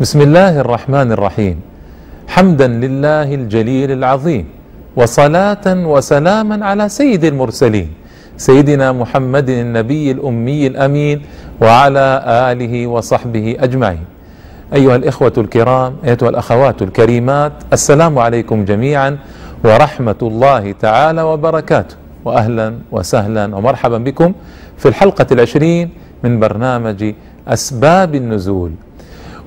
بسم الله الرحمن الرحيم حمدا لله الجليل العظيم وصلاة وسلاما على سيد المرسلين سيدنا محمد النبي الأمي الأمين وعلى آله وصحبه أجمعين أيها الإخوة الكرام أيتها الأخوات الكريمات السلام عليكم جميعا ورحمة الله تعالى وبركاته وأهلا وسهلا ومرحبا بكم في الحلقة العشرين من برنامج أسباب النزول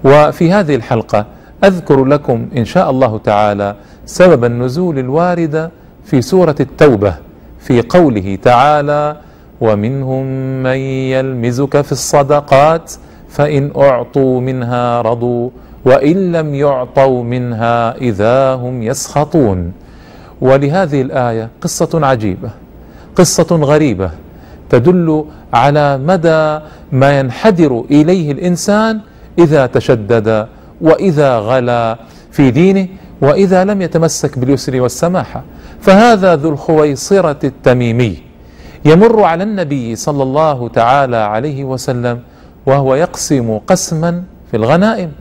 وفي هذه الحلقة أذكر لكم إن شاء الله تعالى سبب النزول الوارد في سورة التوبة في قوله تعالى ومنهم من يلمزك في الصدقات فإن أعطوا منها رضوا وإن لم يعطوا منها إذا هم يسخطون ولهذه الآية قصة عجيبة قصة غريبة تدل على مدى ما ينحدر إليه الإنسان إذا تشدد وإذا غلا في دينه وإذا لم يتمسك باليسر والسماحة فهذا ذو الخويصرة التميمي. يمر على النبي صلى الله تعالى عليه وسلم وهو يقسم قسما في الغنائم.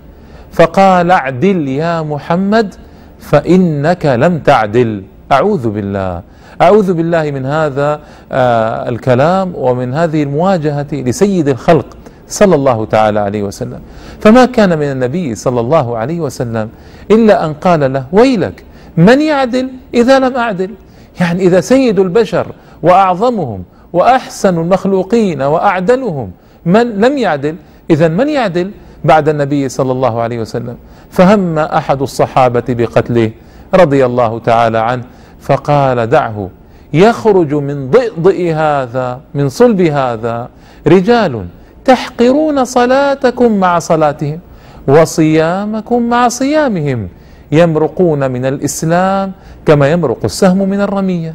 فقال اعدل يا محمد فإنك لم تعدل. أعوذ بالله. أعوذ بالله من هذا آه الكلام ومن هذه المواجهة لسيد الخلق. صلى الله تعالى عليه وسلم. فما كان من النبي صلى الله عليه وسلم إلا أن قال له ويلك من يعدل إذا لم أعدل؟ يعني إذا سيد البشر وأعظمهم وأحسن المخلوقين وأعدلهم من لم يعدل إذا من يعدل؟ بعد النبي صلى الله عليه وسلم. فهم أحد الصحابة بقتله رضي الله تعالى عنه فقال دعه يخرج من ضئضئ هذا من صلب هذا رجال تحقرون صلاتكم مع صلاتهم وصيامكم مع صيامهم. يمرقون من الإسلام كما يمرق السهم من الرمية.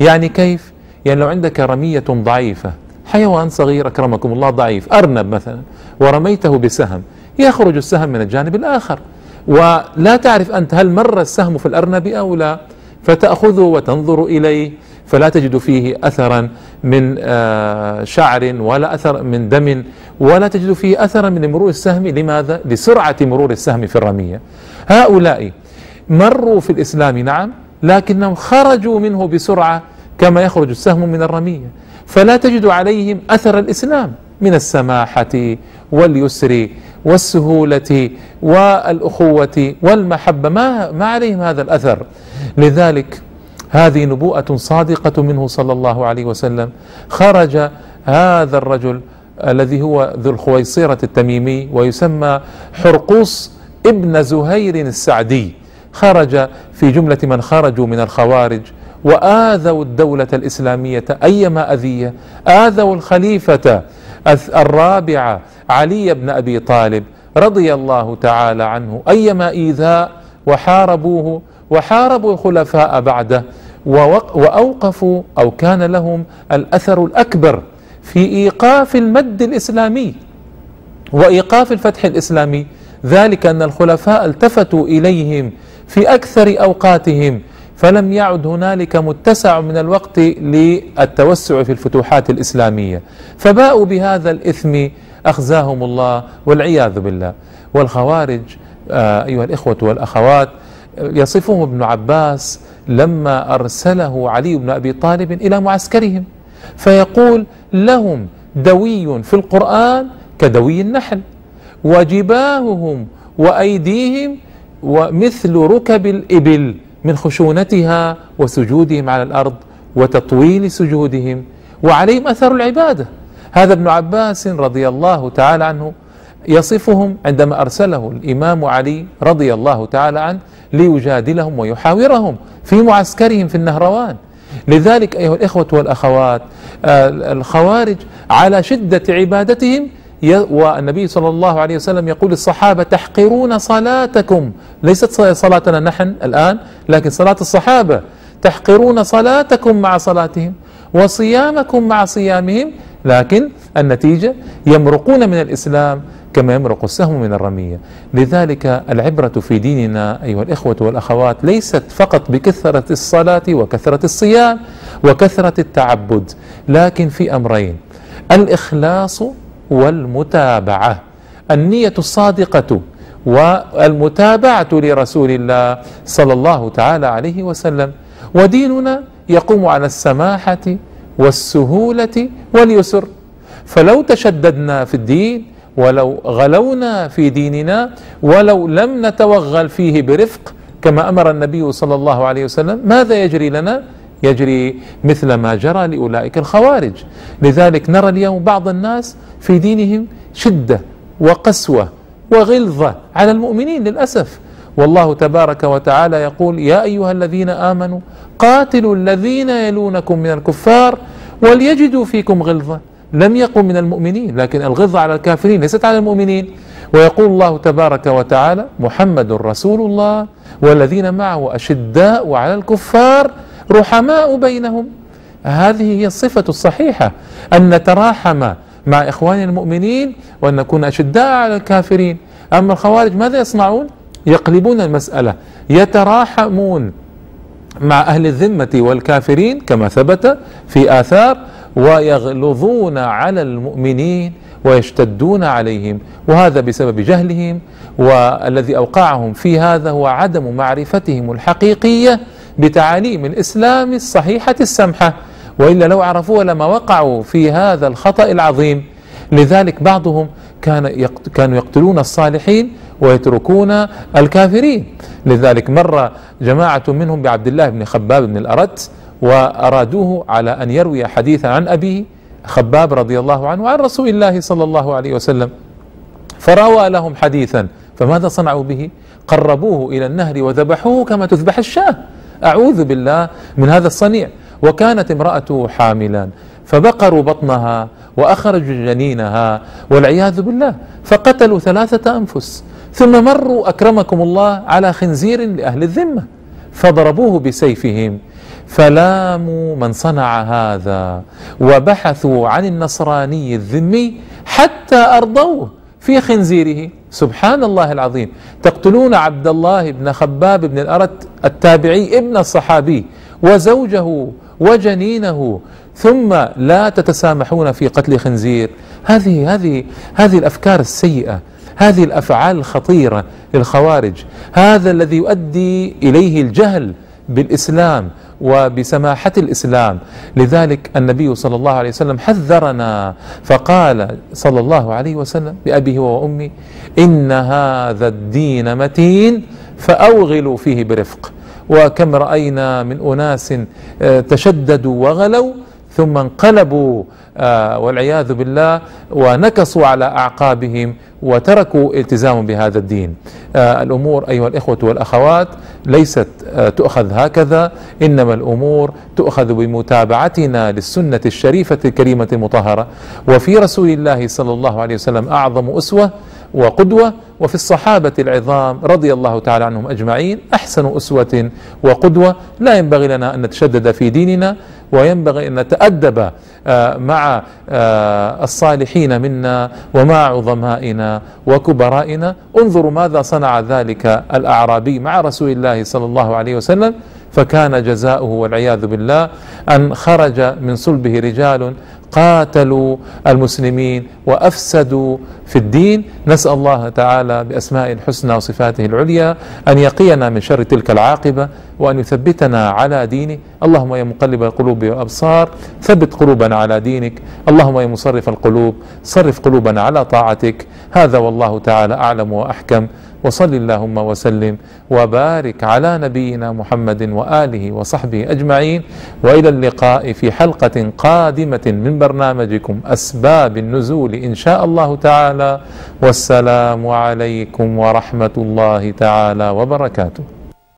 يعني كيف؟ يعني لو عندك رمية ضعيفة حيوان صغير أكرمكم الله ضعيف أرنب مثلا ورميته بسهم يخرج السهم من الجانب الآخر. ولا تعرف أنت هل مر السهم في الأرنب أو لا. فتأخذه وتنظر إليه فلا تجد فيه اثرا من شعر ولا أثر من دم ولا تجد فيه اثرا من مرور السهم لماذا؟ لسرعة مرور السهم في الرمية. هؤلاء مروا في الإسلام نعم لكنهم خرجوا منه بسرعة كما يخرج السهم من الرمية فلا تجد عليهم أثر الإسلام من السماحة واليسر والسهولة والأخوة والمحبة ما ما عليهم هذا الأثر لذلك هذه نبوءة صادقة منه صلى الله عليه وسلم. خرج هذا الرجل الذي هو ذو الخويصرة التميمي ويسمى حرقوس ابن زهير السعدي. خرج في جملة من خرجوا من الخوارج وآذوا الدولة الإسلامية أيما أذية آذوا الخليفة الرابع علي بن أبي طالب رضي الله تعالى عنه أيما إيذاء وحاربوه وحاربوا الخلفاء بعده وأوقفوا أو كان لهم الأثر الأكبر في إيقاف المد الإسلامي وإيقاف الفتح الإسلامي. ذلك أن الخلفاء التفتوا إليهم في أكثر أوقاتهم فلم يعد هنالك متسع من الوقت للتوسع في الفتوحات الإسلامية. فباءوا بهذا الإثم أخزاهم الله والعياذ بالله. والخوارج أيها الإخوة والأخوات يصفهم ابن عباس لما أرسله علي بن أبي طالب إلى معسكرهم فيقول لهم دوي في القرآن كدوي النحل وجباههم وأيديهم ومثل ركب الإبل من خشونتها وسجودهم على الأرض وتطويل سجودهم وعليهم أثر العبادة. هذا ابن عباس رضي الله تعالى عنه يصفهم عندما أرسله الإمام علي رضي الله تعالى عنه ليجادلهم ويحاورهم في معسكرهم في النهروان. لذلك أيها الإخوة والأخوات الخوارج على شدة عبادتهم والنبي صلى الله عليه وسلم يقول للصحابه تحقرون صلاتكم. ليست صلاتنا نحن الآن لكن صلاة الصحابة. تحقرون صلاتكم مع صلاتهم وصيامكم مع صيامهم لكن النتيجة يمرقون من الإسلام. كما يمرق السهم من الرمية. لذلك العبرة في ديننا أيها الإخوة والأخوات ليست فقط بكثرة الصلاة وكثرة الصيام وكثرة التعبد لكن في أمرين. الإخلاص والمتابعة النية الصادقة والمتابعة لرسول الله صلى الله تعالى عليه وسلم. وديننا يقوم على السماحة والسهولة واليسر. فلو تشددنا في الدين ولو غلونا في ديننا ولو لم نتوغل فيه برفق كما أمر النبي صلى الله عليه وسلم ماذا يجري لنا؟ يجري مثل ما جرى لأولئك الخوارج. لذلك نرى اليوم بعض الناس في دينهم شدة وقسوة وغلظة على المؤمنين للأسف. والله تبارك وتعالى يقول يا أيها الذين آمنوا قاتلوا الذين يلونكم من الكفار وليجدوا فيكم غلظة. لم يقم من المؤمنين لكن الغلظه على الكافرين ليست على المؤمنين. ويقول الله تبارك وتعالى محمد رسول الله والذين معه أشداء على الكفار رحماء بينهم. هذه هي الصفة الصحيحة أن نتراحم مع إخواننا المؤمنين وأن نكون أشداء على الكافرين. أما الخوارج ماذا يصنعون؟ يقلبون المسألة يتراحمون مع أهل الذمة والكافرين كما ثبت في آثار ويغلظون على المؤمنين ويشتدون عليهم وهذا بسبب جهلهم والذي أوقعهم في هذا هو عدم معرفتهم الحقيقية بتعاليم الإسلام الصحيحة السمحة. وإلا لو عرفوها لما وقعوا في هذا الخطأ العظيم. لذلك بعضهم كان كانوا يقتلون الصالحين ويتركون الكافرين. لذلك مر جماعة منهم بعبد الله بن خباب بن الأرت وأرادوه على أن يروي حديثا عن أبيه خباب رضي الله عنه وعن رسول الله صلى الله عليه وسلم. فروى لهم حديثا فماذا صنعوا به؟ قربوه إلى النهر وذبحوه كما تذبح الشاة. أعوذ بالله من هذا الصنيع. وكانت امرأته حاملا فبقروا بطنها وأخرجوا جنينها والعياذ بالله فقتلوا ثلاثة أنفس. ثم مروا أكرمكم الله على خنزير لأهل الذمة فضربوه بسيفهم. فلاموا من صنع هذا وبحثوا عن النصراني الذمي حتى أرضوه في خنزيره. سبحان الله العظيم. تقتلون عبد الله بن خباب بن الأرت التابعي ابن الصحابي وزوجه وجنينه ثم لا تتسامحون في قتل خنزير. هذه هذه هذه الأفكار السيئة هذه الأفعال الخطيرة للخوارج. هذا الذي يؤدي إليه الجهل بالإسلام وبسماحة الإسلام. لذلك النبي صلى الله عليه وسلم حذرنا فقال صلى الله عليه وسلم بابيه وامي إن هذا الدين متين فأوغلوا فيه برفق. وكم رأينا من أناس آه، تشددوا وغلوا ثم انقلبوا آه، والعياذ بالله ونكصوا على أعقابهم وتركوا التزام بهذا الدين. آه، الأمور أيها الإخوة والأخوات ليست آه، تؤخذ هكذا إنما الأمور تؤخذ بمتابعتنا للسنة الشريفة الكريمة المطهرة. وفي رسول الله صلى الله عليه وسلم أعظم أسوة وقدوة وفي الصحابة العظام رضي الله تعالى عنهم أجمعين أحسن أسوة وقدوة. لا ينبغي لنا أن نتشدد في ديننا. وينبغي أن نتأدب آه، مع آه، الصالحين منا ومع عظمائنا وكبرائنا. انظروا ماذا صنع ذلك الأعرابي مع رسول الله صلى الله عليه وسلم. فكان جزاؤه والعياذ بالله أن خرج من صلبه رجال قاتلوا المسلمين وأفسدوا في الدين. نسأل الله تعالى بأسمائه الحسنى وصفاته العليا أن يقينا من شر تلك العاقبة وأن يثبتنا على دينه. اللهم يا مقلب القلوب والأبصار ثبت قلوبنا على دينك. اللهم يا مصرف القلوب صرف قلوبنا على طاعتك. هذا والله تعالى أعلم وأحكم. وصل اللهم وسلم وبارك على نبينا محمد وآله وصحبه أجمعين وإلى اللقاء في حلقة قادمة من برنامجكم أسباب النزول إن شاء الله تعالى والسلام عليكم ورحمة الله تعالى وبركاته